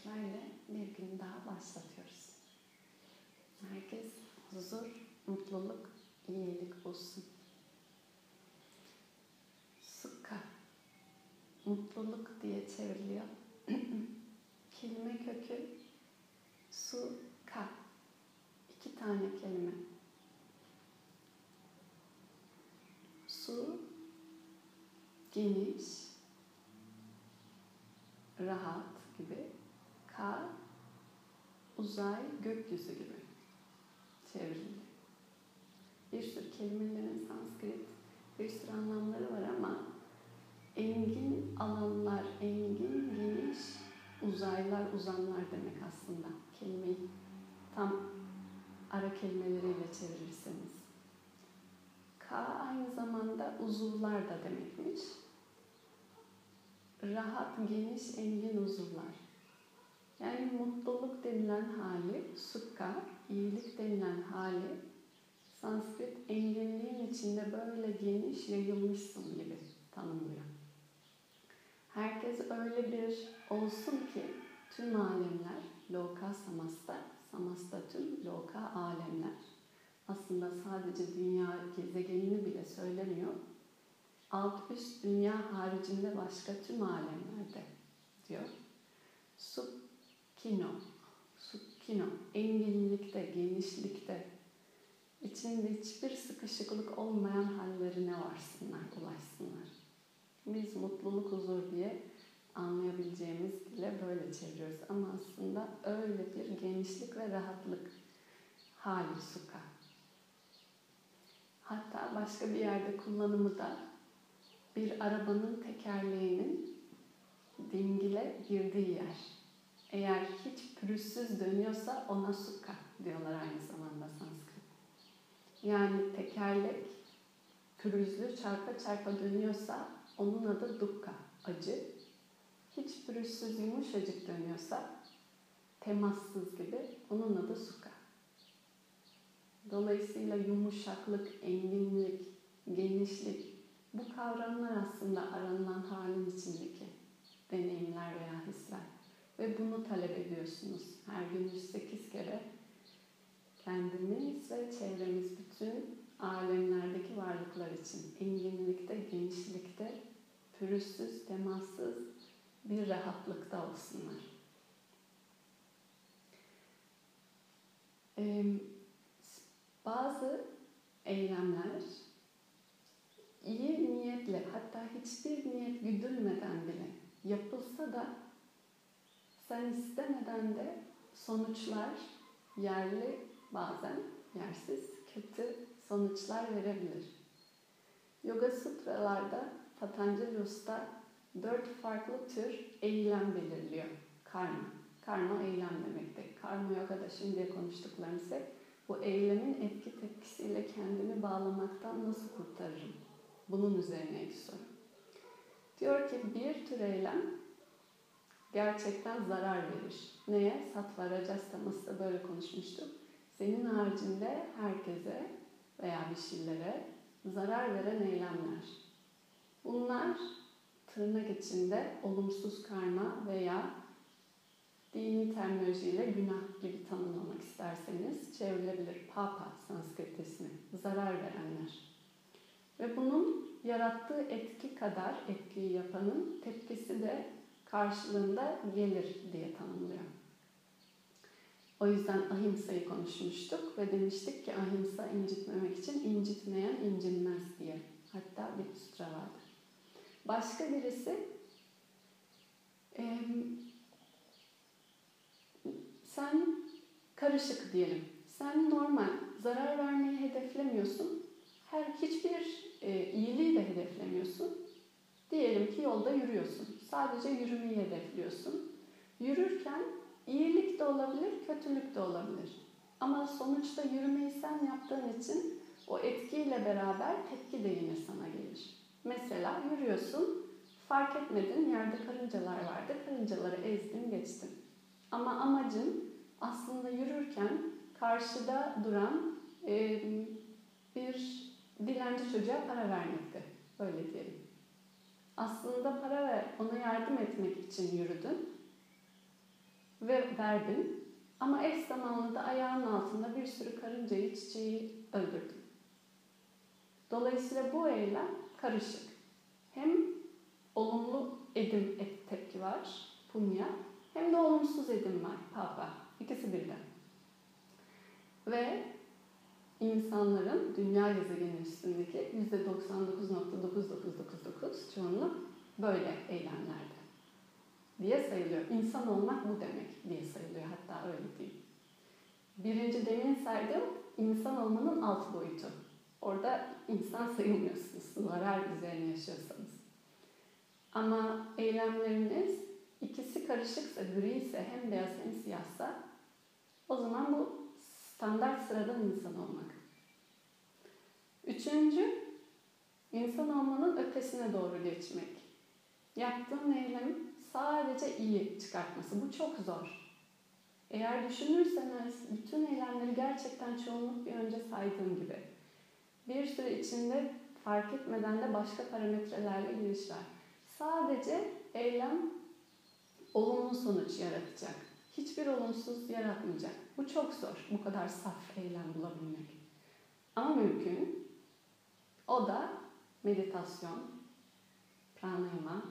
dileklerle bir gün daha başlatıyoruz. Herkes huzur, mutluluk, iyilik bulsun. Sukka, mutluluk diye çevriliyor. kelime kökü su, ka. İki tane kelime. Su, geniş, rahat. Ka, uzay, gökyüzü gibi çevrildi. Bir sürü kelimelerin Sanskrit bir sürü anlamları var ama engin alanlar, engin, geniş, uzaylar, uzanlar demek aslında. Kelimeyi tam ara kelimeleriyle çevirirseniz. Ka aynı zamanda uzuvlar da demekmiş. Rahat, geniş, engin uzuvlar. Yani mutluluk denilen hali, sukka, iyilik denilen hali, Sanskrit enginliğin içinde böyle geniş yayılmışsın gibi tanımlıyor. Herkes öyle bir olsun ki tüm alemler, loka samasta, samasta tüm loka alemler. Aslında sadece dünya gezegenini bile söylemiyor. Alt üst dünya haricinde başka tüm alemlerde diyor. Sukkino, sukkino, enginlikte, genişlikte, içinde hiçbir sıkışıklık olmayan hallerine varsınlar, ulaşsınlar. Biz mutluluk, huzur diye anlayabileceğimiz dile böyle çeviriyoruz. Ama aslında öyle bir genişlik ve rahatlık hali suka. Hatta başka bir yerde kullanımı da bir arabanın tekerleğinin dingile girdiği yer. Eğer hiç pürüzsüz dönüyorsa ona suka diyorlar aynı zamanda Sanskrit. Yani tekerlek pürüzlü çarpa çarpa dönüyorsa onun adı dukka, acı. Hiç pürüzsüz yumuşacık dönüyorsa temassız gibi onun adı suka. Dolayısıyla yumuşaklık, enginlik, genişlik bu kavramlar aslında aranılan halin içindeki deneyimler veya hisler. Ve bunu talep ediyorsunuz. Her gün 108 kere kendimiz ve çevremiz bütün alemlerdeki varlıklar için enginlikte, genişlikte, pürüzsüz, temassız bir rahatlıkta olsunlar. Ee, bazı eylemler iyi niyetle hatta hiçbir niyet güdülmeden bile yapılsa da sen istemeden de sonuçlar yerli bazen yersiz kötü sonuçlar verebilir. Yoga Sutralarda Patanjali Usta dört farklı tür eylem belirliyor. Karma. Karma eylem demektir. Karma yogada şimdiye konuştuklarımız hep bu eylemin etki tepkisiyle kendimi bağlamaktan nasıl kurtarırım? Bunun üzerine bir soru. Diyor ki bir tür eylem gerçekten zarar verir. Neye? Sattva Rajasthaması da böyle konuşmuştuk. Senin haricinde herkese veya bir şeylere zarar veren eylemler. Bunlar tırnak içinde olumsuz karma veya dini terminolojiyle günah gibi tanımlamak isterseniz çevrilebilir. Papa Sanskrit. Zarar verenler. Ve bunun yarattığı etki kadar etkiyi yapanın tepkisi de karşılığında gelir diye tanımlıyor. O yüzden ahimsayı konuşmuştuk ve demiştik ki ahimsa incitmemek için incitmeyen incinmez diye. Hatta bir sutra vardır. Başka birisi e, sen karışık diyelim. Sen normal zarar vermeyi hedeflemiyorsun. Her hiçbir e, iyiliği de hedeflemiyorsun. Diyelim ki yolda yürüyorsun. Sadece yürümeyi hedefliyorsun. Yürürken iyilik de olabilir, kötülük de olabilir. Ama sonuçta yürümeyi sen yaptığın için o etkiyle beraber tepki de yine sana gelir. Mesela yürüyorsun, fark etmedin yerde karıncalar vardı, karıncaları ezdin geçtin. Ama amacın aslında yürürken karşıda duran e, bir dilenci çocuğa para vermekti. Öyle diyelim. Aslında para ver, ona yardım etmek için yürüdün. ve verdin. Ama eş zamanlı da ayağının altında bir sürü karıncayı, çiçeği öldürdün. Dolayısıyla bu eylem karışık. Hem olumlu edim et tepki var, punya, hem de olumsuz edim var, papa. İkisi birden. Ve insanların dünya gezegeni üstündeki %99.9999 çoğunluk böyle eylemlerde diye sayılıyor. İnsan olmak bu demek diye sayılıyor hatta öyle değil. Birinci demin saydığım insan olmanın alt boyutu. Orada insan sayılmıyorsunuz zarar üzerine yaşıyorsanız. Ama eylemleriniz ikisi karışıksa, gri ise hem beyaz hem siyahsa o zaman bu standart sıradan insan olmak. Üçüncü, insan olmanın ötesine doğru geçmek. Yaptığın eylem sadece iyi çıkartması. Bu çok zor. Eğer düşünürseniz bütün eylemleri gerçekten çoğunluk bir önce saydığım gibi bir süre içinde fark etmeden de başka parametrelerle giriş var. Sadece eylem olumlu sonuç yaratacak. Hiçbir olumsuz yaratmayacak. Bu çok zor. Bu kadar saf eylem bulabilmek. Ama mümkün. O da meditasyon, pranayama,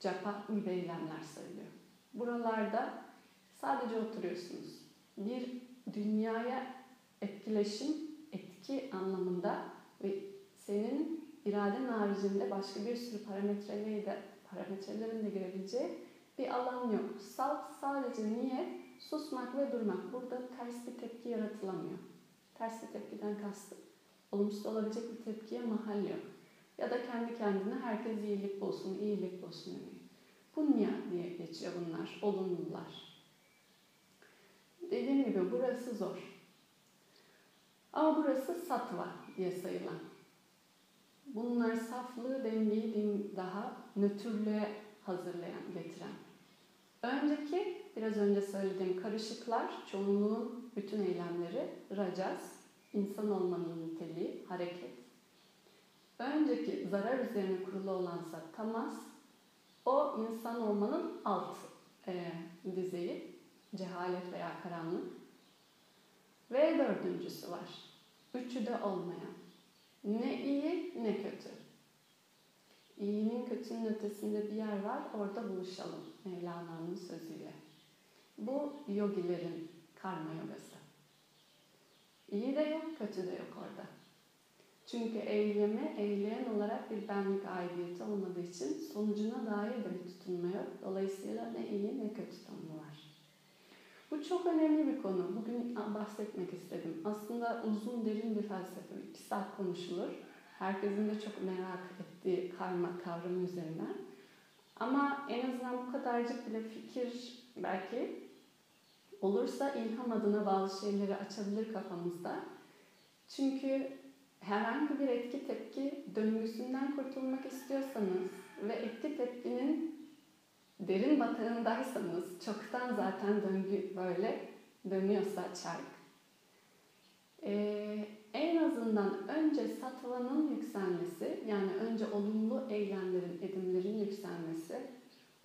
japa gibi eylemler sayılıyor. Buralarda sadece oturuyorsunuz. Bir dünyaya etkileşim, etki anlamında ve senin iraden haricinde başka bir sürü parametreleri de parametrelerin de girebileceği bir alan yok. Salt sadece niye? Susmak ve durmak. Burada ters bir tepki yaratılamıyor. Ters bir tepkiden kastım. Olumsuz olabilecek bir tepkiye mahal yok. Ya da kendi kendine herkes iyilik bulsun, iyilik bulsun demeyi. Punya diye geçiyor bunlar, olumlular. Dediğim gibi burası zor. Ama burası satva diye sayılan. Bunlar saflığı, dengeyi daha nötrlüğe hazırlayan, getiren. Önceki, biraz önce söylediğim karışıklar, çoğunluğun bütün eylemleri, rajas, insan olmanın niteliği, hareket. Önceki zarar üzerine kurulu olansa tamas, o insan olmanın alt e, düzeyi, cehalet veya karanlık. Ve dördüncüsü var. Üçü de olmayan. Ne iyi ne kötü. İyinin kötünün ötesinde bir yer var, orada buluşalım Mevlana'nın sözüyle. Bu yogilerin karma yogası. İyi de yok, kötü de yok orada. Çünkü eylemi eyleyen olarak bir benlik aidiyeti olmadığı için sonucuna dair de bir tutunma yok. Dolayısıyla ne iyi ne kötü tanımı var. Bu çok önemli bir konu. Bugün bahsetmek istedim. Aslında uzun derin bir felsefe. İki saat konuşulur. Herkesin de çok merak ettiği karma kavramı üzerinden. Ama en azından bu kadarcık bile fikir belki olursa ilham adına bazı şeyleri açabilir kafamızda. Çünkü herhangi bir etki tepki döngüsünden kurtulmak istiyorsanız ve etki tepkinin derin batağındaysanız, çoktan zaten döngü böyle dönüyorsa çark, ee, en azından önce satvanın yükselmesi, yani önce olumlu eylemlerin, edimlerin yükselmesi,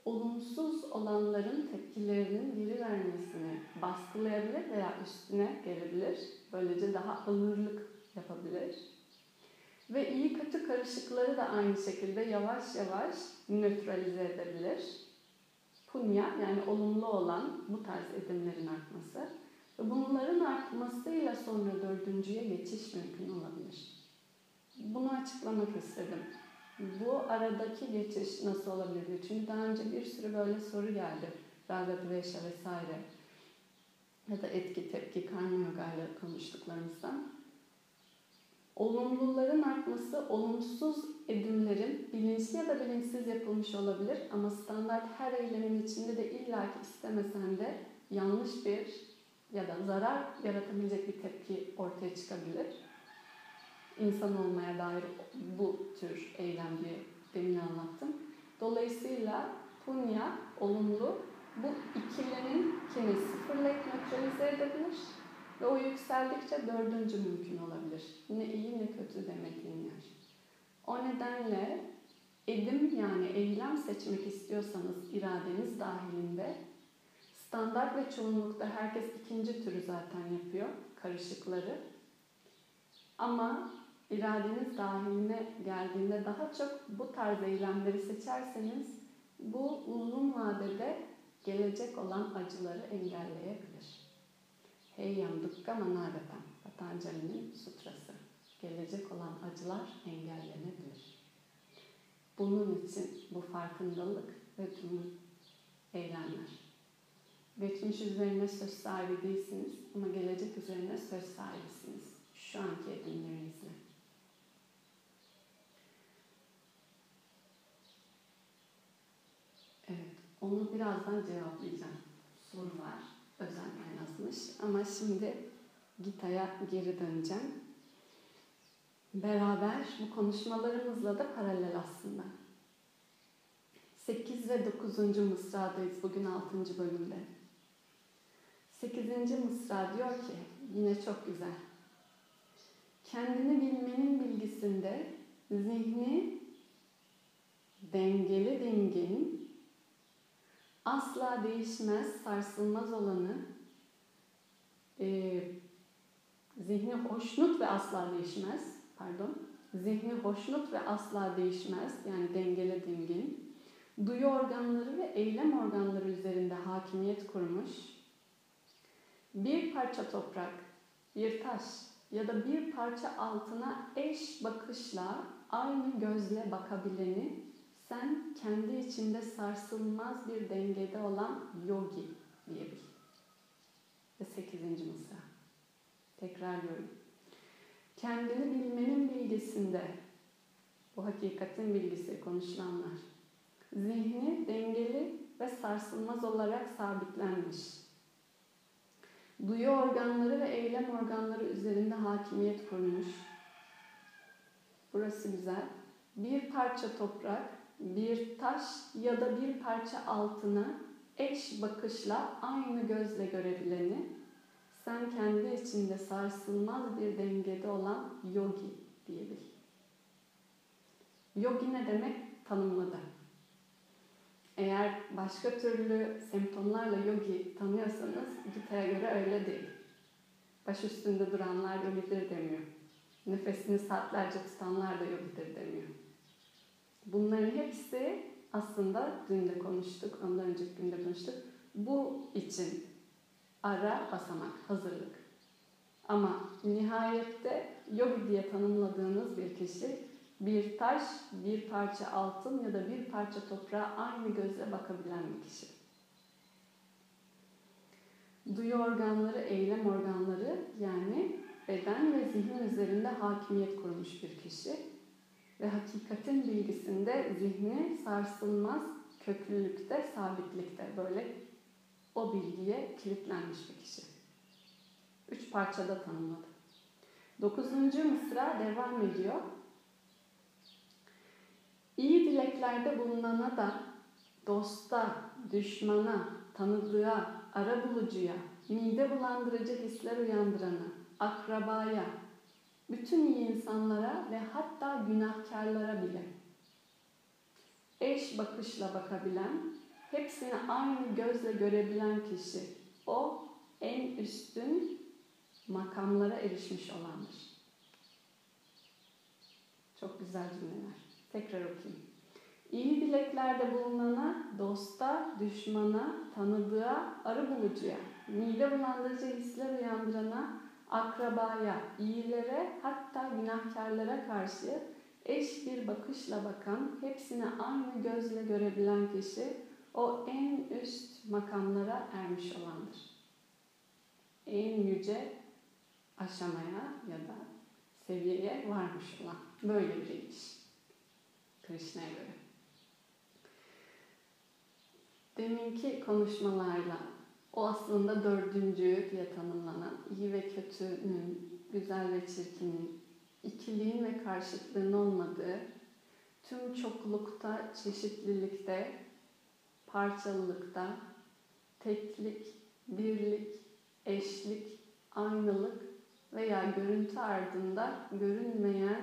olumsuz olanların tepkilerinin geri vermesini baskılayabilir veya üstüne gelebilir. Böylece daha ağırlık yapabilir. Ve iyi kötü karışıkları da aynı şekilde yavaş yavaş nötralize edebilir punya yani olumlu olan bu tarz edimlerin artması ve bunların artmasıyla sonra dördüncüye geçiş mümkün olabilir. Bunu açıklamak istedim. Bu aradaki geçiş nasıl olabilir? Çünkü daha önce bir sürü böyle soru geldi. Raga Dvesha vesaire ya da etki tepki karma yoga ile konuştuklarımızdan. Olumluların artması olumsuz edimlerin bilinçli ya da bilinçsiz yapılmış olabilir ama standart her eylemin içinde de illaki istemesen de yanlış bir ya da zarar yaratabilecek bir tepki ortaya çıkabilir. İnsan olmaya dair bu tür eylem diye demin anlattım. Dolayısıyla punya, olumlu, bu ikilerin kimi sıfırlayıp nötralize edebilir ve o yükseldikçe dördüncü mümkün olabilir. Ne iyi ne kötü demediğin yer. O nedenle edim yani eylem seçmek istiyorsanız iradeniz dahilinde Standart ve çoğunlukta herkes ikinci türü zaten yapıyor, karışıkları. Ama iradeniz dahiline geldiğinde daha çok bu tarz eylemleri seçerseniz bu uzun vadede gelecek olan acıları engelleyebilir. Heyyam Dukka Managatam, Patanjali'nin sutrası. Gelecek olan acılar engellenebilir. Bunun için bu farkındalık ve tüm eylemler. Geçmiş üzerine söz sahibi değilsiniz ama gelecek üzerine söz sahibisiniz. Şu anki edimlerinizle. Evet, onu birazdan cevaplayacağım. Soru var, özenle yazmış. Ama şimdi Gita'ya geri döneceğim. Beraber bu konuşmalarımızla da paralel aslında. 8 ve 9. mısradayız bugün 6. bölümde. 8. mısra diyor ki, yine çok güzel. Kendini bilmenin bilgisinde zihni dengeli dingin, asla değişmez, sarsılmaz olanı, e, zihni hoşnut ve asla değişmez, pardon, zihni hoşnut ve asla değişmez, yani dengeli dingin, duyu organları ve eylem organları üzerinde hakimiyet kurmuş, bir parça toprak, bir taş ya da bir parça altına eş bakışla aynı gözle bakabileni sen kendi içinde sarsılmaz bir dengede olan yogi diyebil. Ve sekizinci mısra. Tekrarlıyorum. Kendini bilmenin bilgisinde, bu hakikatin bilgisi konuşulanlar, zihni dengeli ve sarsılmaz olarak sabitlenmiş. Duyu organları ve eylem organları üzerinde hakimiyet kurmuş. Burası güzel. Bir parça toprak, bir taş ya da bir parça altına eş bakışla aynı gözle görebileni, sen kendi içinde sarsılmaz bir dengede olan yogi diyebil. Yogi ne demek? Tanımladı. Eğer başka türlü semptomlarla yogi tanıyorsanız Gita'ya göre öyle değil. Baş üstünde duranlar yogidir demiyor. Nefesini saatlerce tutanlar da yogidir demiyor. Bunların hepsi aslında dün de konuştuk, ondan önceki günde konuştuk. Bu için ara basamak, hazırlık. Ama nihayette yogi diye tanımladığınız bir kişi bir taş, bir parça altın ya da bir parça toprağa aynı gözle bakabilen bir kişi. Duyu organları, eylem organları yani beden ve zihin üzerinde hakimiyet kurmuş bir kişi ve hakikatin bilgisinde zihni sarsılmaz köklülükte, sabitlikte böyle o bilgiye kilitlenmiş bir kişi. Üç parçada tanımladı. Dokuzuncu mısra devam ediyor. İyi dileklerde bulunana da dosta, düşmana, tanıdığa, ara bulucuya, mide bulandırıcı hisler uyandırana, akrabaya, bütün iyi insanlara ve hatta günahkarlara bile eş bakışla bakabilen, hepsini aynı gözle görebilen kişi o en üstün makamlara erişmiş olandır. Çok güzel cümleler. Tekrar okuyayım. İyi dileklerde bulunana, dosta, düşmana, tanıdığa, arı bulucuya, mide bulandırıcı hisler uyandırana, akrabaya, iyilere hatta günahkarlara karşı eş bir bakışla bakan, hepsini aynı gözle görebilen kişi o en üst makamlara ermiş olandır. En yüce aşamaya ya da seviyeye varmış olan böyle bir iş. Krishna'ya göre. Deminki konuşmalarla o aslında dördüncü diye tanımlanan iyi ve kötünün, güzel ve çirkinin, ikiliğin ve karşıtlığın olmadığı, tüm çoklukta, çeşitlilikte, parçalılıkta, teklik, birlik, eşlik, aynılık veya görüntü ardında görünmeyen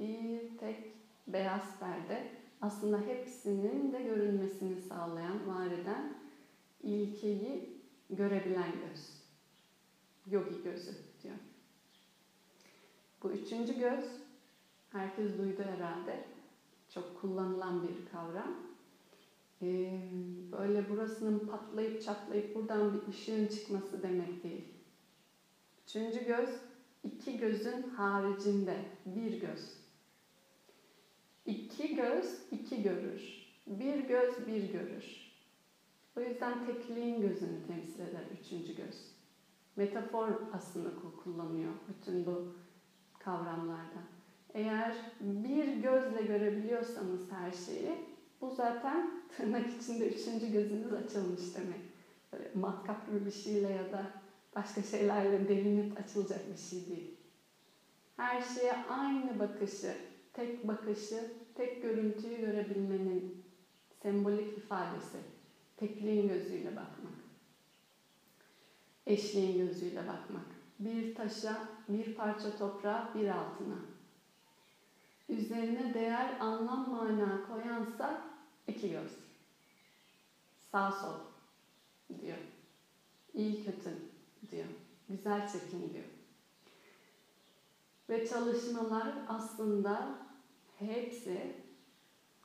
bir tek beyaz perde aslında hepsinin de görünmesini sağlayan, var eden ilkeyi görebilen göz. Yogi gözü diyor. Bu üçüncü göz, herkes duydu herhalde. Çok kullanılan bir kavram. Ee, böyle burasının patlayıp çatlayıp buradan bir ışığın çıkması demek değil. Üçüncü göz, iki gözün haricinde bir göz. İki göz iki görür. Bir göz bir görür. O yüzden tekliğin gözünü temsil eder üçüncü göz. Metafor aslında kullanıyor bütün bu kavramlarda. Eğer bir gözle görebiliyorsanız her şeyi, bu zaten tırnak içinde üçüncü gözünüz açılmış demek. Böyle matkap gibi bir şeyle ya da başka şeylerle delinip açılacak bir şey değil. Her şeye aynı bakışı, tek bakışı, tek görüntüyü görebilmenin sembolik ifadesi. Tekliğin gözüyle bakmak. Eşliğin gözüyle bakmak. Bir taşa, bir parça toprağa, bir altına. Üzerine değer, anlam, mana koyansa iki göz. Sağ sol diyor. İyi kötü diyor. Güzel çirkin diyor. Ve çalışmalar aslında hepsi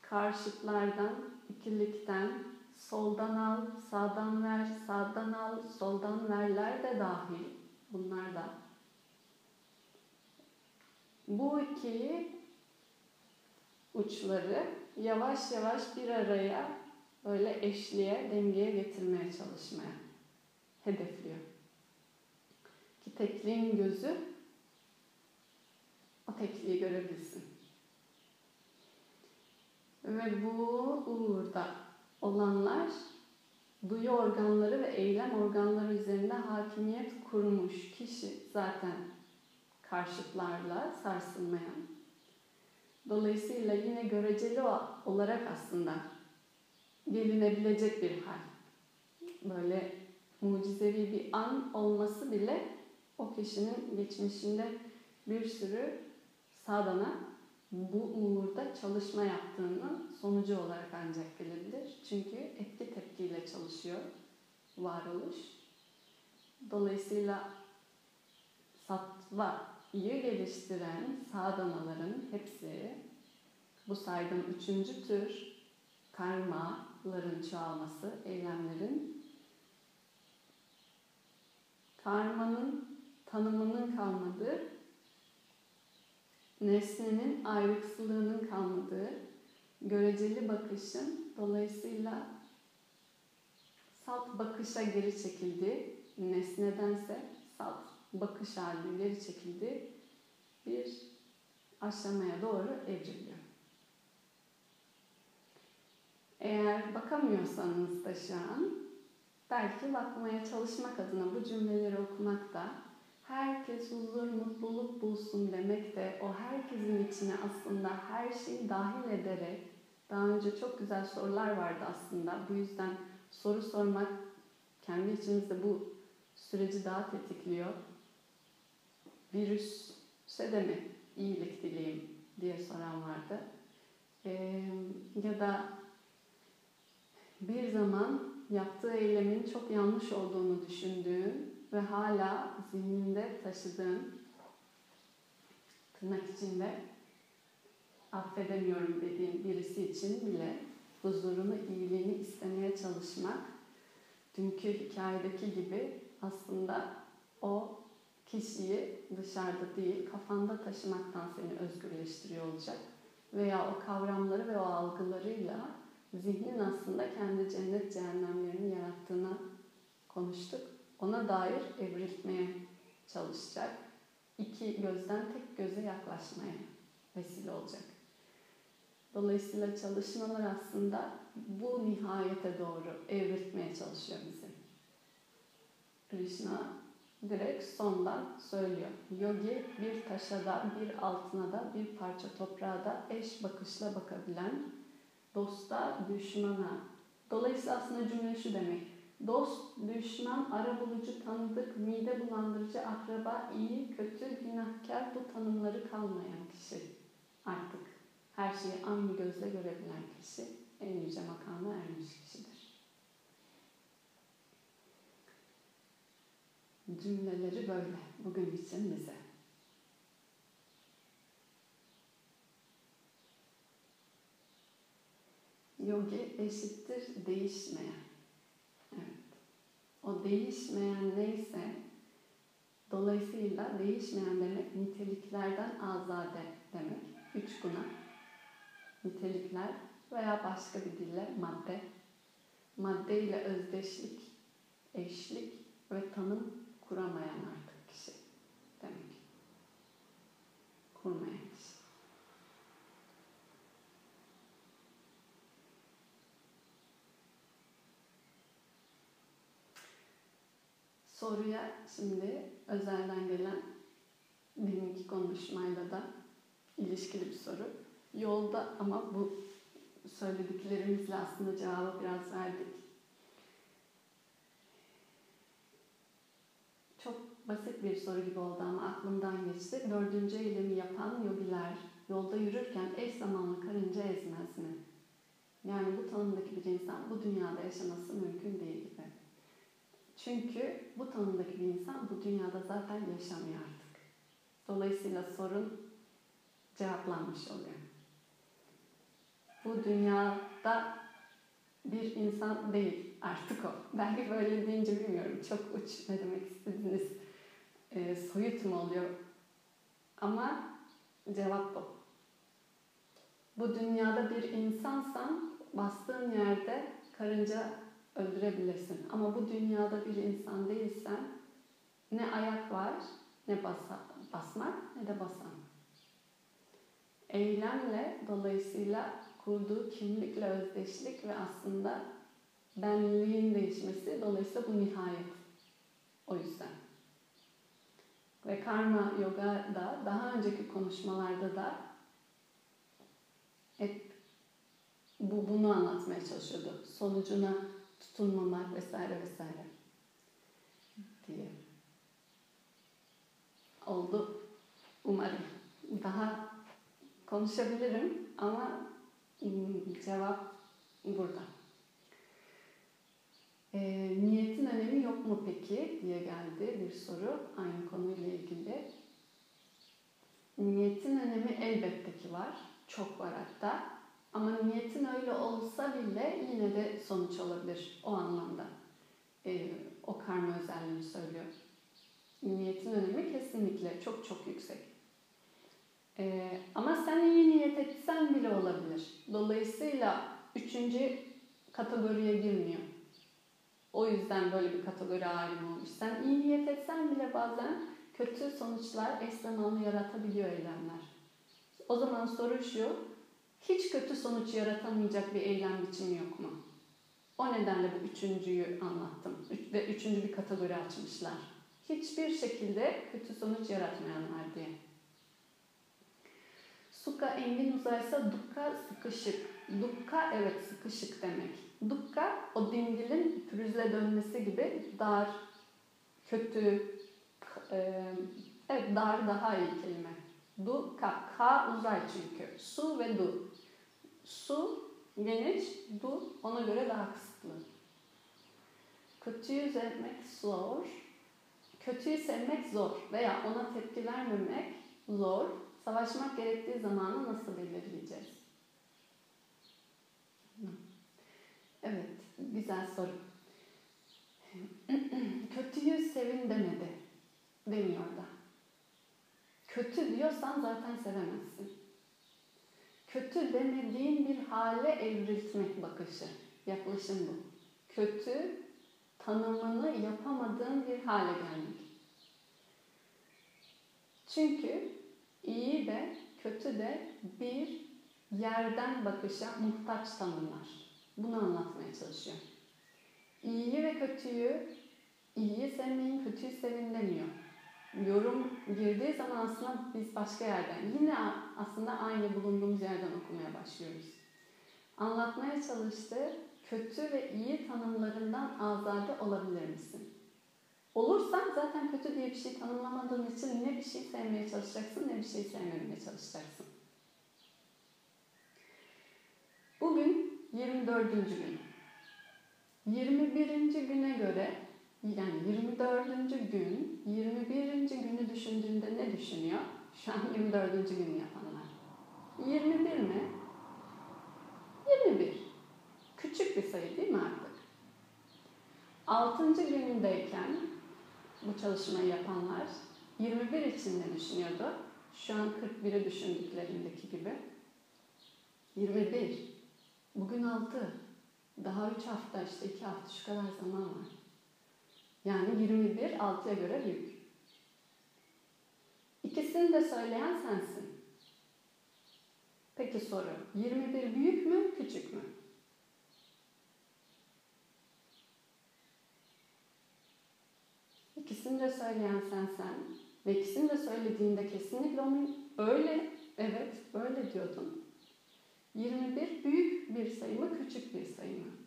karşıtlardan, ikilikten, soldan al, sağdan ver, sağdan al, soldan verler de dahil. Bunlar da. Bu iki uçları yavaş yavaş bir araya böyle eşliğe, dengeye getirmeye çalışmaya hedefliyor. Ki tekliğin gözü o tekliği görebilsin. Ve bu uğurda olanlar duyu organları ve eylem organları üzerinde hakimiyet kurmuş kişi zaten karşıtlarla sarsılmayan. Dolayısıyla yine göreceli olarak aslında gelinebilecek bir hal. Böyle mucizevi bir an olması bile o kişinin geçmişinde bir sürü sadana bu uğurda çalışma yaptığının sonucu olarak ancak gelebilir. Çünkü etki tepkiyle çalışıyor varoluş. Dolayısıyla sattva'yı geliştiren sadhanaların hepsi bu saydığım üçüncü tür karmaların çoğalması, eylemlerin karmanın tanımının kalmadığı nesnenin ayrıksılığının kalmadığı, göreceli bakışın dolayısıyla salt bakışa geri çekildiği, nesnedense salt bakış haline geri çekildiği bir aşamaya doğru evriliyor. Eğer bakamıyorsanız da şu an belki bakmaya çalışmak adına bu cümleleri okumak da herkes huzur, mutluluk bulsun demek de o herkesin içine aslında her şeyi dahil ederek daha önce çok güzel sorular vardı aslında. Bu yüzden soru sormak kendi içimizde bu süreci daha tetikliyor. Virüse de mi iyilik dileyim diye soran vardı. Ee, ya da bir zaman yaptığı eylemin çok yanlış olduğunu düşündüğün ve hala zihninde taşıdığın tırnak içinde affedemiyorum dediğin birisi için bile huzurunu, iyiliğini istemeye çalışmak dünkü hikayedeki gibi aslında o kişiyi dışarıda değil kafanda taşımaktan seni özgürleştiriyor olacak. Veya o kavramları ve o algılarıyla zihnin aslında kendi cennet cehennemlerini yarattığına konuştuk ona dair evrilmeye çalışacak. İki gözden tek göze yaklaşmaya vesile olacak. Dolayısıyla çalışmalar aslında bu nihayete doğru evrilmeye çalışıyor bizi. Krishna direkt sondan söylüyor. Yogi bir taşa da, bir altına da, bir parça toprağa da eş bakışla bakabilen, dosta, düşmana. Dolayısıyla aslında cümle şu demek. Dost, düşman, ara bulucu, tanıdık, mide bulandırıcı, akraba, iyi, kötü, günahkar bu tanımları kalmayan kişi artık. Her şeyi aynı gözle görebilen kişi en yüce makama ermiş kişidir. cümleleri böyle bugün için bize. Yogi eşittir değişmeyen. O değişmeyen neyse dolayısıyla değişmeyen demek niteliklerden azade demek. Üç guna. Nitelikler veya başka bir dille madde. Madde ile özdeşlik, eşlik ve tanım kuramayan artık kişi demek. Kurmayan kişi. Soruya şimdi özelden gelen deminki konuşmayla da ilişkili bir soru. Yolda ama bu söylediklerimizle aslında cevabı biraz verdik. Çok basit bir soru gibi oldu ama aklımdan geçti. Dördüncü eylemi yapan yogiler yolda yürürken eş zamanlı karınca ezmez mi? Yani bu tanımdaki bir insan bu dünyada yaşaması mümkün değil. Çünkü bu tanımdaki bir insan bu dünyada zaten yaşamıyor artık. Dolayısıyla sorun cevaplanmış oluyor. Bu dünyada bir insan değil artık o. Belki böyle deyince bilmiyorum. Çok uç ne demek istediğiniz e, soyut mu oluyor? Ama cevap bu. Bu dünyada bir insansan bastığın yerde karınca öldürebilirsin. Ama bu dünyada bir insan değilsen ne ayak var ne basa, basmak ne de basan. Eylemle dolayısıyla kurduğu kimlikle özdeşlik ve aslında benliğin değişmesi dolayısıyla bu nihayet. O yüzden. Ve karma yoga da daha önceki konuşmalarda da hep bu bunu anlatmaya çalışıyordu. Sonucuna tutunmamak vesaire vesaire diye. Oldu umarım. Daha konuşabilirim ama cevap burada. E, niyetin önemi yok mu peki diye geldi bir soru aynı konuyla ilgili. Niyetin önemi elbette ki var. Çok var hatta. Ama niyetin öyle olsa bile yine de sonuç olabilir o anlamda. E, o karma özelliğini söylüyor. Niyetin önemi kesinlikle çok çok yüksek. E, ama sen iyi niyet etsen bile olabilir. Dolayısıyla üçüncü kategoriye girmiyor. O yüzden böyle bir kategori ayrımı olmuş. Sen iyi niyet etsen bile bazen kötü sonuçlar eş zamanlı yaratabiliyor eylemler. O zaman soru şu, hiç kötü sonuç yaratamayacak bir eylem biçimi yok mu? O nedenle bu üçüncüyü anlattım ve üçüncü bir kategori açmışlar. Hiçbir şekilde kötü sonuç yaratmayanlar diye. Suka engin uzaysa dukka sıkışık. Dukka evet sıkışık demek. Dukka o dingilin pürüzle dönmesi gibi dar, kötü, e, evet dar daha iyi kelime. Du, ka, ka uzay çünkü. Su ve du. Su geniş, du ona göre daha kısıtlı. Kötüyü sevmek zor. Kötüyü sevmek zor veya ona tepki vermemek zor. Savaşmak gerektiği zamanı nasıl belirleyeceğiz? Evet, güzel soru. Kötüyü sevin demedi. Demiyor da. Kötü diyorsan zaten sevemezsin. Kötü demediğin bir hale evriltmek bakışı. Yaklaşım bu. Kötü tanımını yapamadığın bir hale gelmek. Çünkü iyi de kötü de bir yerden bakışa muhtaç tanımlar. Bunu anlatmaya çalışıyor. İyiyi ve kötüyü, iyiyi sevmeyin, kötüyü sevin demiyor. Yorum girdiği zaman aslında biz başka yerden, yine aslında aynı bulunduğumuz yerden okumaya başlıyoruz. Anlatmaya çalıştığı kötü ve iyi tanımlarından azade olabilir misin? Olursan zaten kötü diye bir şey tanımlamadığın için ne bir şey sevmeye çalışacaksın ne bir şey sevmemeye çalışacaksın. Bugün 24. gün. 21. güne göre Yani 24. gün, 21. günü düşündüğünde ne düşünüyor? Şu an 24. günü yapanlar. 21 mi? 21. Küçük bir sayı değil mi artık? 6. günündeyken bu çalışmayı yapanlar 21 için ne düşünüyordu? Şu an 41'i düşündüklerindeki gibi. 21. Bugün 6. Daha 3 hafta işte 2 hafta şu kadar zaman var. Yani 21 6'ya göre büyük. İkisini de söyleyen sensin. Peki soru. 21 büyük mü, küçük mü? İkisini de söyleyen sensen ve ikisini de söylediğinde kesinlikle onun öyle, evet öyle diyordun. 21 büyük bir sayı mı, küçük bir sayı mı?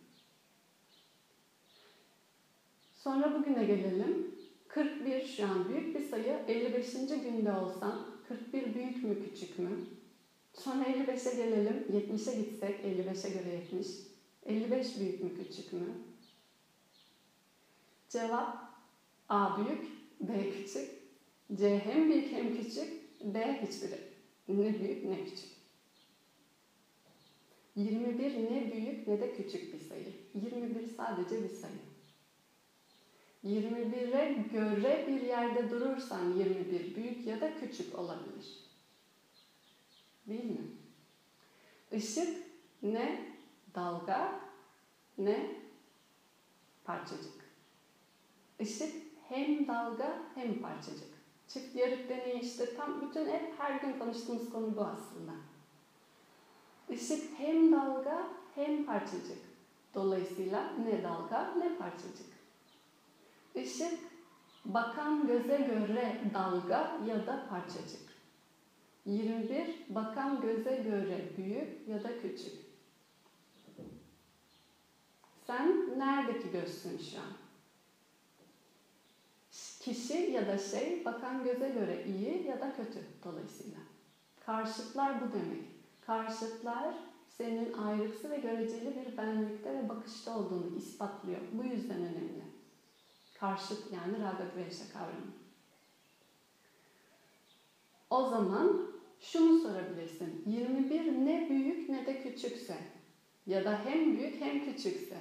Sonra bugüne gelelim. 41 şu an büyük bir sayı. 55. günde olsan 41 büyük mü, küçük mü? Sonra 55'e gelelim. 70'e gitsek 55'e göre 70. 55 büyük mü, küçük mü? Cevap A büyük, B küçük. C hem büyük hem küçük. D hiçbiri. Ne büyük ne küçük. 21 ne büyük ne de küçük bir sayı. 21 sadece bir sayı. 21'e göre bir yerde durursan 21 büyük ya da küçük olabilir. Değil mi? Işık ne dalga ne parçacık. Işık hem dalga hem parçacık. Çift yarık deneyi işte tam bütün hep her gün konuştuğumuz konu bu aslında. Işık hem dalga hem parçacık. Dolayısıyla ne dalga ne parçacık. Işık bakan göze göre dalga ya da parçacık. 21 bakan göze göre büyük ya da küçük. Sen neredeki gözsün şu an? Kişi ya da şey bakan göze göre iyi ya da kötü dolayısıyla. Karşıtlar bu demek. Karşıtlar senin ayrıksı ve göreceli bir benlikte ve bakışta olduğunu ispatlıyor. Bu yüzden önemli. Karşıt yani raga dvesha kavramı. O zaman şunu sorabilirsin. 21 ne büyük ne de küçükse ya da hem büyük hem küçükse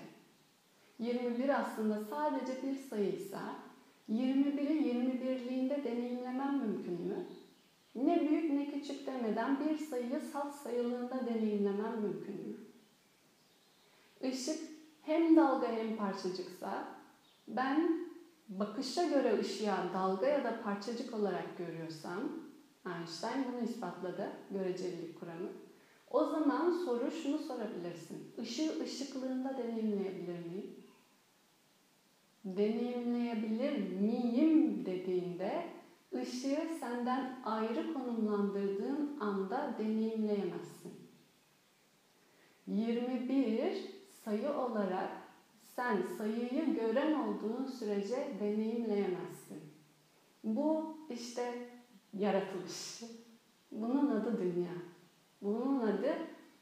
21 aslında sadece bir sayıysa 21'i 21'liğinde deneyimlemem mümkün mü? Ne büyük ne küçük demeden bir sayıyı salt sayılığında deneyimlemem mümkün mü? Işık hem dalga hem parçacıksa ben bakışa göre ışığa dalga ya da parçacık olarak görüyorsam Einstein bunu ispatladı, görecelilik kuramı. O zaman soru şunu sorabilirsin. Işığı ışıklığında deneyimleyebilir miyim? Deneyimleyebilir miyim dediğinde ışığı senden ayrı konumlandırdığın anda deneyimleyemezsin. 21 sayı olarak sen sayıyı gören olduğun sürece deneyimleyemezsin. Bu işte yaratılış. Bunun adı dünya. Bunun adı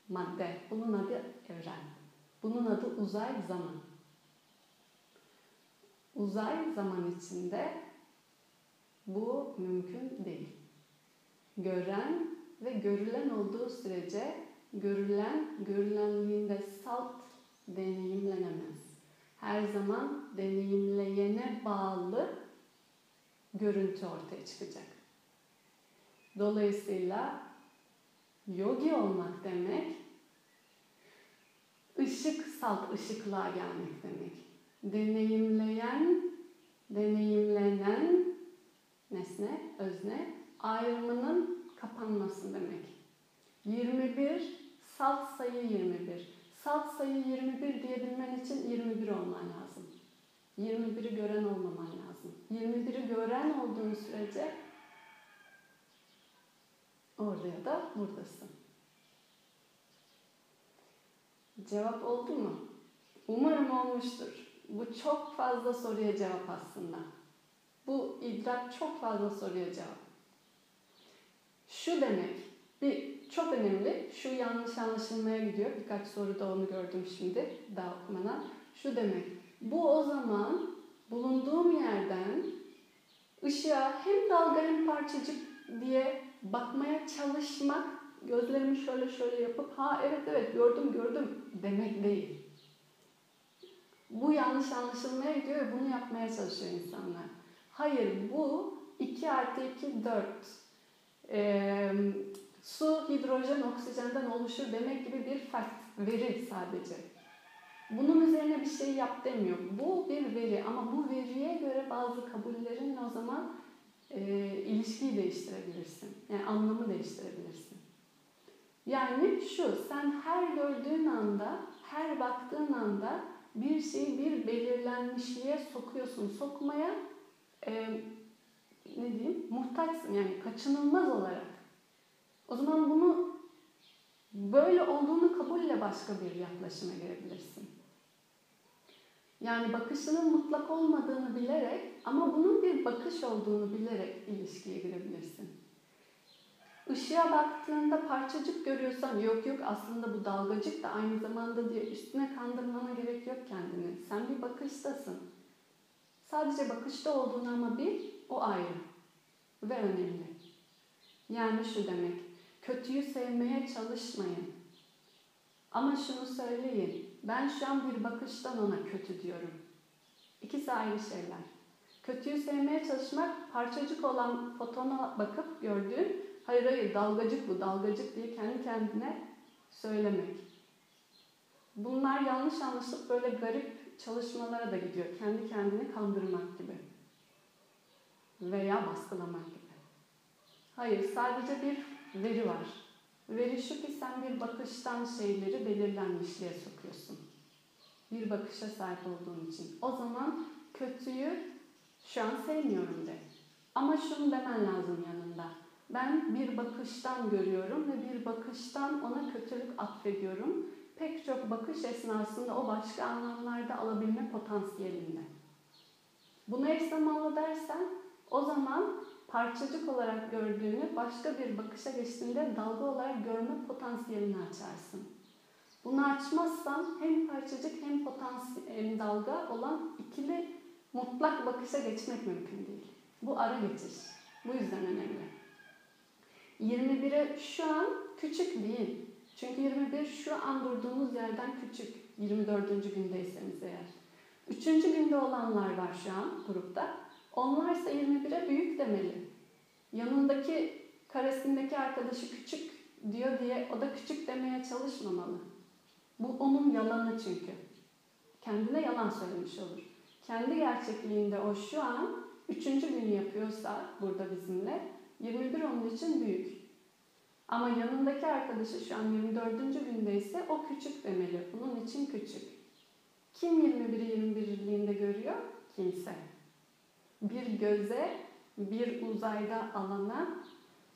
madde. Bunun adı evren. Bunun adı uzay zaman. Uzay zaman içinde bu mümkün değil. Gören ve görülen olduğu sürece görülen görülenliğinde salt deneyimlenemez. Her zaman deneyimleyene bağlı görüntü ortaya çıkacak. Dolayısıyla yogi olmak demek ışık salt ışıklığa gelmek demek. Deneyimleyen, deneyimlenen nesne, özne ayrımının kapanması demek. 21 salt sayı 21. Salt sayı 21 diyebilmen için 21 olman lazım. 21'i gören olmaman lazım. 21'i gören olduğun sürece orada ya da buradasın. Cevap oldu mu? Umarım olmuştur. Bu çok fazla soruya cevap aslında. Bu idrak çok fazla soruya cevap. Şu demek, bir çok önemli, şu yanlış anlaşılmaya gidiyor. Birkaç soruda onu gördüm şimdi daha okumadan. Şu demek, bu o zaman bulunduğum yerden ışığa hem dalga hem parçacık diye bakmaya çalışmak, gözlerimi şöyle şöyle yapıp ha evet evet gördüm gördüm demek değil. Bu yanlış anlaşılmaya gidiyor ve bunu yapmaya çalışıyor insanlar. Hayır bu 2 artı 2 4. Ee, su, hidrojen, oksijenden oluşur demek gibi bir fact, veri sadece. Bunun üzerine bir şey yap demiyor. Bu bir veri ama bu veriye göre bazı kabullerinle o zaman e, ilişkiyi değiştirebilirsin. Yani anlamı değiştirebilirsin. Yani şu, sen her gördüğün anda, her baktığın anda bir şeyi bir belirlenmişliğe sokuyorsun. Sokmaya e, ne diyeyim, muhtaçsın yani kaçınılmaz olarak. O zaman bunu böyle olduğunu kabulle başka bir yaklaşıma girebilirsin. Yani bakışının mutlak olmadığını bilerek ama bunun bir bakış olduğunu bilerek ilişkiye girebilirsin. Işığa baktığında parçacık görüyorsan yok yok aslında bu dalgacık da aynı zamanda diye üstüne kandırmana gerek yok kendini. Sen bir bakıştasın. Sadece bakışta olduğunu ama bil o ayrı ve önemli. Yani şu demek, kötüyü sevmeye çalışmayın. Ama şunu söyleyin, ben şu an bir bakıştan ona kötü diyorum. İkisi ayrı şeyler. Kötüyü sevmeye çalışmak, parçacık olan fotona bakıp gördüğün, hayır hayır dalgacık bu, dalgacık diye kendi kendine söylemek. Bunlar yanlış anlaşılıp böyle garip çalışmalara da gidiyor. Kendi kendini kandırmak gibi. Veya baskılamak gibi. Hayır, sadece bir veri var. Veri şu ki sen bir bakıştan şeyleri belirlenmişliğe sokuyorsun. Bir bakışa sahip olduğun için. O zaman kötüyü şu an sevmiyorum de. Ama şunu demen lazım yanında. Ben bir bakıştan görüyorum ve bir bakıştan ona kötülük atfediyorum. Pek çok bakış esnasında o başka anlamlarda alabilme potansiyelinde. Bunu eş zamanlı dersen o zaman parçacık olarak gördüğünü başka bir bakışa geçtiğinde dalga olarak görme potansiyelini açarsın. Bunu açmazsan hem parçacık hem potansiyel dalga olan ikili mutlak bakışa geçmek mümkün değil. Bu ara geçiş. Bu yüzden önemli. 21'e şu an küçük değil. Çünkü 21 şu an durduğunuz yerden küçük. 24. gündeyseniz eğer. Üçüncü günde olanlar var şu an grupta. Onlarsa 21'e büyük demeli. Yanındaki karesindeki arkadaşı küçük diyor diye o da küçük demeye çalışmamalı. Bu onun yalanı çünkü. Kendine yalan söylemiş olur. Kendi gerçekliğinde o şu an üçüncü gün yapıyorsa burada bizimle 21 onun için büyük. Ama yanındaki arkadaşı şu an 24. gündeyse o küçük demeli. Bunun için küçük. Kim 21'i 21'liğinde görüyor? Kimse. Bir göze, bir uzayda alana,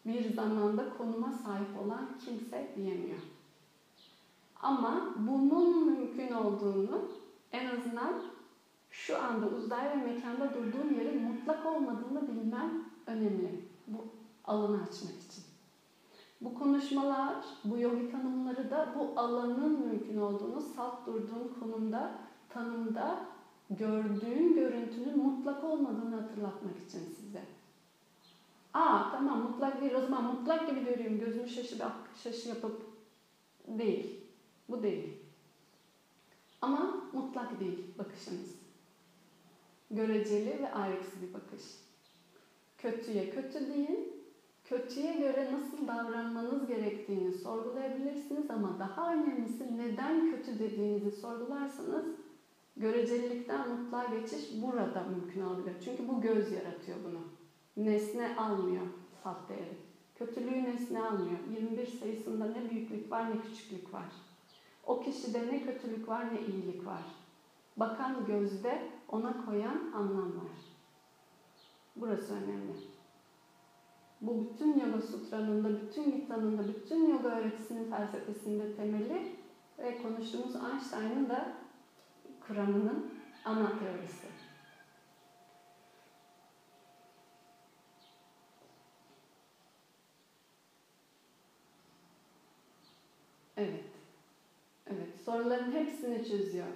bir zamanda konuma sahip olan kimse diyemiyor. Ama bunun mümkün olduğunu en azından şu anda uzay ve mekanda durduğun yerin mutlak olmadığını bilmen önemli. Bu alanı açmak için. Bu konuşmalar, bu yogi tanımları da bu alanın mümkün olduğunu, salt durduğun konumda, tanımda gördüğün görüntünün mutlak olmadığını hatırlatmak için size. Aa tamam mutlak değil o zaman mutlak gibi görüyorum gözümü şaşı, şaşı yapıp değil. Bu değil. Ama mutlak değil bakışınız. Göreceli ve ayrıksız bir bakış. Kötüye kötü deyin, kötüye göre nasıl davranmanız gerektiğini sorgulayabilirsiniz ama daha önemlisi neden kötü dediğinizi sorgularsanız görecelilikten mutluğa geçiş burada mümkün olabilir. Çünkü bu göz yaratıyor bunu. Nesne almıyor salt değeri. Kötülüğü nesne almıyor. 21 sayısında ne büyüklük var ne küçüklük var. O kişide ne kötülük var ne iyilik var. Bakan gözde ona koyan anlam var. Burası önemli. Bu bütün yoga sutranın da, bütün Gita'nın da, bütün yoga öğretisinin felsefesinde temeli ve konuştuğumuz Einstein'ın da Kur'an'ının ana teorisi. Evet. Evet. Soruların hepsini çözüyor.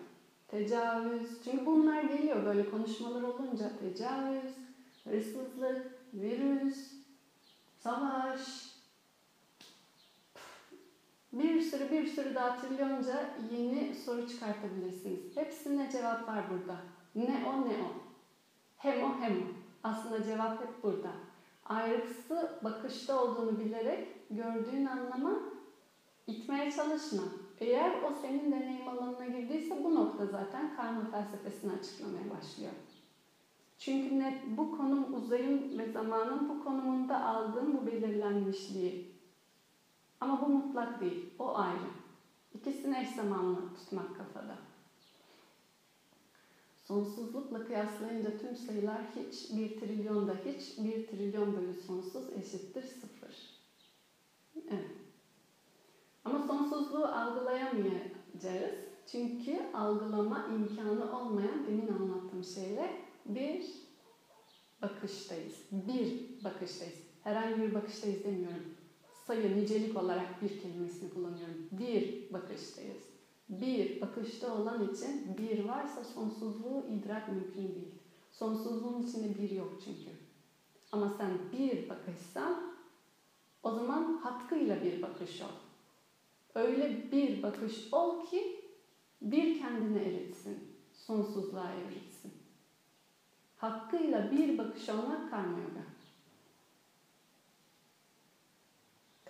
tecavüz. Çünkü bunlar geliyor böyle konuşmalar olunca tecavüz, hırsızlık, virüs, savaş, bir sürü bir sürü daha trilyonca yeni soru çıkartabilirsiniz. Hepsine cevap var burada. Ne o ne o. Hem o hem o. Aslında cevap hep burada. Ayrıksı bakışta olduğunu bilerek gördüğün anlama itmeye çalışma. Eğer o senin deneyim alanına girdiyse bu nokta zaten karma felsefesini açıklamaya başlıyor. Çünkü net bu konum uzayın ve zamanın bu konumunda aldığın bu belirlenmişliği. Ama bu mutlak değil, o ayrı. İkisini eş zamanlı tutmak kafada. Sonsuzlukla kıyaslayınca tüm sayılar hiç, bir trilyonda hiç, bir trilyon bölü sonsuz eşittir sıfır. Evet. Ama sonsuzluğu algılayamayacağız. Çünkü algılama imkanı olmayan demin anlattığım şeyle bir bakıştayız. Bir bakıştayız. Herhangi bir bakıştayız demiyorum. Sayı, nicelik olarak bir kelimesini kullanıyorum. Bir bakıştayız. Bir bakışta olan için bir varsa sonsuzluğu idrak mümkün değil. Sonsuzluğun içinde bir yok çünkü. Ama sen bir bakışsan o zaman hakkıyla bir bakış ol. Öyle bir bakış ol ki bir kendini eritsin, sonsuzluğa evrilsin. Hakkıyla bir bakış olmak karma yoga.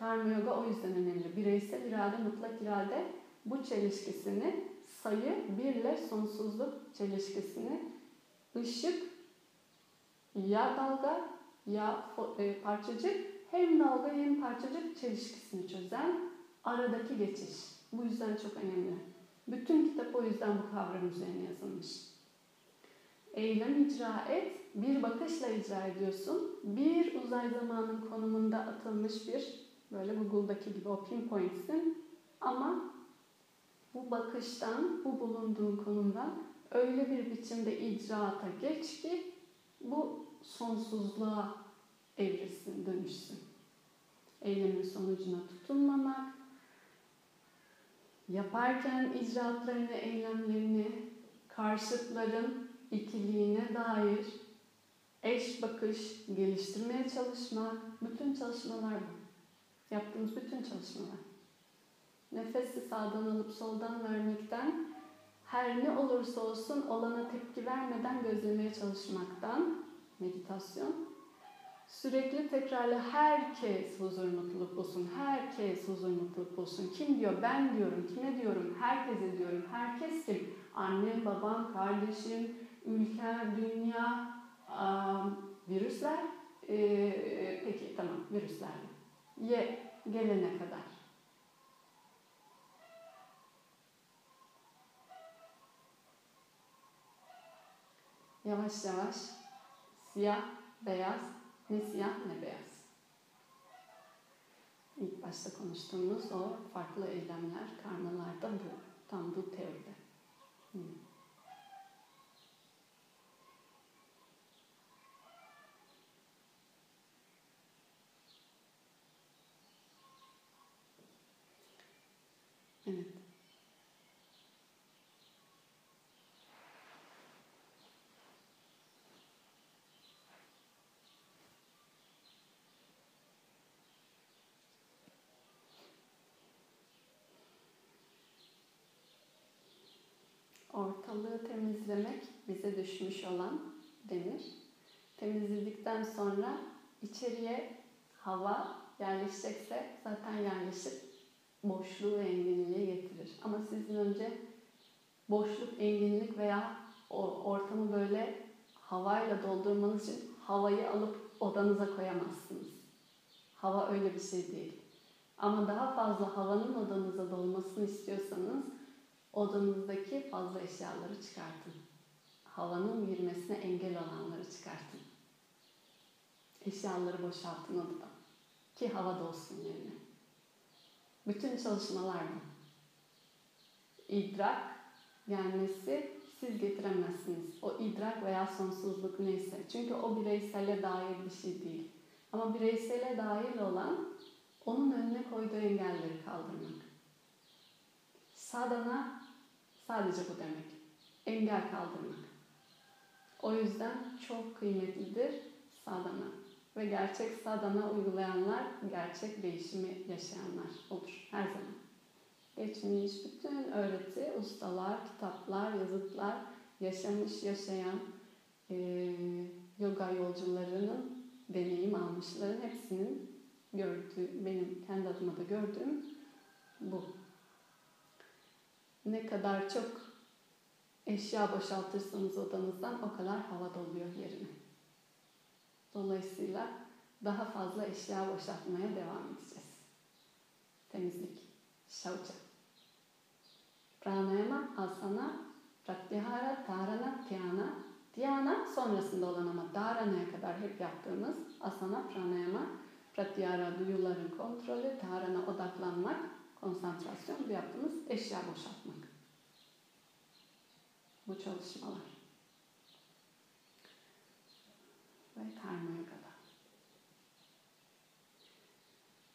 Karma yoga o yüzden önemli. Bireysel irade, mutlak irade bu çelişkisini sayı birle sonsuzluk çelişkisini ışık ya dalga ya e, parçacık hem dalga hem parçacık çelişkisini çözen aradaki geçiş. Bu yüzden çok önemli. Bütün kitap o yüzden bu kavram üzerine yazılmış. Eylem icra et, bir bakışla icra ediyorsun. Bir uzay zamanın konumunda atılmış bir, böyle Google'daki gibi o pinpoint'sin. Ama bu bakıştan, bu bulunduğun konumdan öyle bir biçimde icraata geç ki bu sonsuzluğa evrilsin, dönüşsün. Eylemin sonucuna tutunmamak, yaparken icraatlarını, eylemlerini karşıtların ikiliğine dair eş bakış geliştirmeye çalışmak, bütün çalışmalar bu. Yaptığımız bütün çalışmalar. Nefesi sağdan alıp soldan vermekten, her ne olursa olsun olana tepki vermeden gözlemeye çalışmaktan, meditasyon, sürekli tekrarla herkes huzur mutluluk bulsun, herkes huzur mutluluk bulsun. Kim diyor? Ben diyorum, kime diyorum? Herkese diyorum. Herkes kim? Annem, babam, kardeşim, ülke, dünya, virüsler. Ee, peki tamam virüslerle. Ye gelene kadar. Yavaş yavaş siyah, beyaz, ne siyah ne beyaz. İlk başta konuştuğumuz o farklı eylemler, karmalarda bu. Tam bu teoride. Hmm. Evet. Ortalığı temizlemek bize düşmüş olan denir. Temizledikten sonra içeriye hava yerleşecekse zaten yerleşip boşluğu ve enginliği getirir. Ama sizin önce boşluk, enginlik veya ortamı böyle havayla doldurmanız için havayı alıp odanıza koyamazsınız. Hava öyle bir şey değil. Ama daha fazla havanın odanıza dolmasını istiyorsanız odanızdaki fazla eşyaları çıkartın. Havanın girmesine engel olanları çıkartın. Eşyaları boşaltın odadan. Ki hava dolsun yerine. Bütün çalışmalar bu. İdrak gelmesi siz getiremezsiniz. O idrak veya sonsuzluk neyse. Çünkü o bireysele dair bir şey değil. Ama bireysele dair olan onun önüne koyduğu engelleri kaldırmak. Sadana sadece bu demek. engel kaldırmak. O yüzden çok kıymetlidir sadana. Ve gerçek sadana uygulayanlar gerçek değişimi yaşayanlar olur her zaman. Geçmiş bütün öğreti, ustalar, kitaplar, yazıtlar, yaşamış, yaşayan e, yoga yolcularının, deneyim almışların hepsinin gördüğü, benim kendi adıma da gördüğüm bu. Ne kadar çok eşya boşaltırsanız odanızdan o kadar hava doluyor yerine. Dolayısıyla daha fazla eşya boşaltmaya devam edeceğiz. Temizlik, şauca. Pranayama, asana, pratyahara, dharana, dhyana. Dhyana sonrasında olan ama dharana'ya kadar hep yaptığımız asana, pranayama, pratyahara duyuların kontrolü, dharana odaklanmak, konsantrasyon bu yaptığımız eşya boşaltmak. Bu çalışmalar. Ve karma yogada.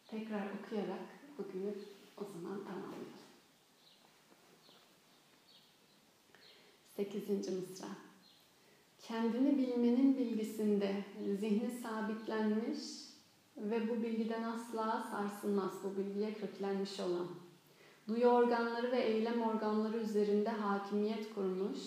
Tekrar okuyarak bugünü o zaman tamamlayalım. Sekizinci mısra. Kendini bilmenin bilgisinde zihni sabitlenmiş ve bu bilgiden asla sarsılmaz, bu bilgiye köklenmiş olan, duyu organları ve eylem organları üzerinde hakimiyet kurmuş,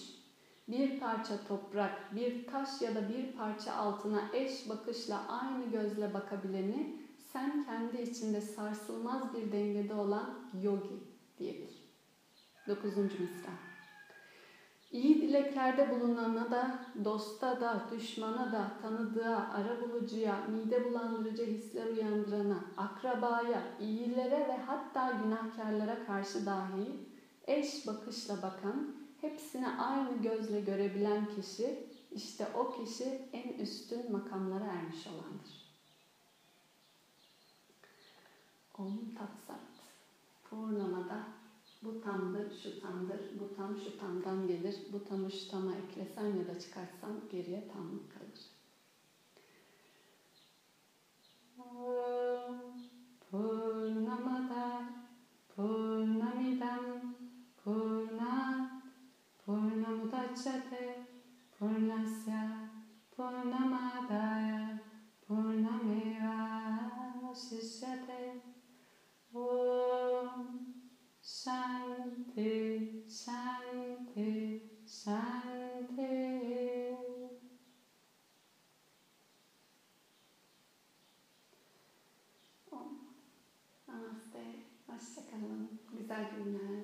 bir parça toprak, bir taş ya da bir parça altına eş bakışla aynı gözle bakabileni sen kendi içinde sarsılmaz bir dengede olan yogi diyebilir. Dokuzuncu misra. İyi dileklerde bulunana da, dosta da, düşmana da, tanıdığa, ara bulucuya, mide bulandırıcı hisler uyandırana, akrabaya, iyilere ve hatta günahkarlara karşı dahi eş bakışla bakan, hepsini aynı gözle görebilen kişi, işte o kişi en üstün makamlara ermiş olandır. Om Tatsat Purnamada bu tamdır, şu tamdır, bu tam şu tamdan gelir, bu tamı şu tama eklesen ya da çıkarsan geriye tamlık kalır. Purnamada Purnamidam Purna Purnamudacate Purnasya Purnamadaya Purnameva Shishyate Om Σαντι, Σαντι, Σαντι. Ό, Αμαστέ, Ασέκαλα, Πληθαρκή Μινέα.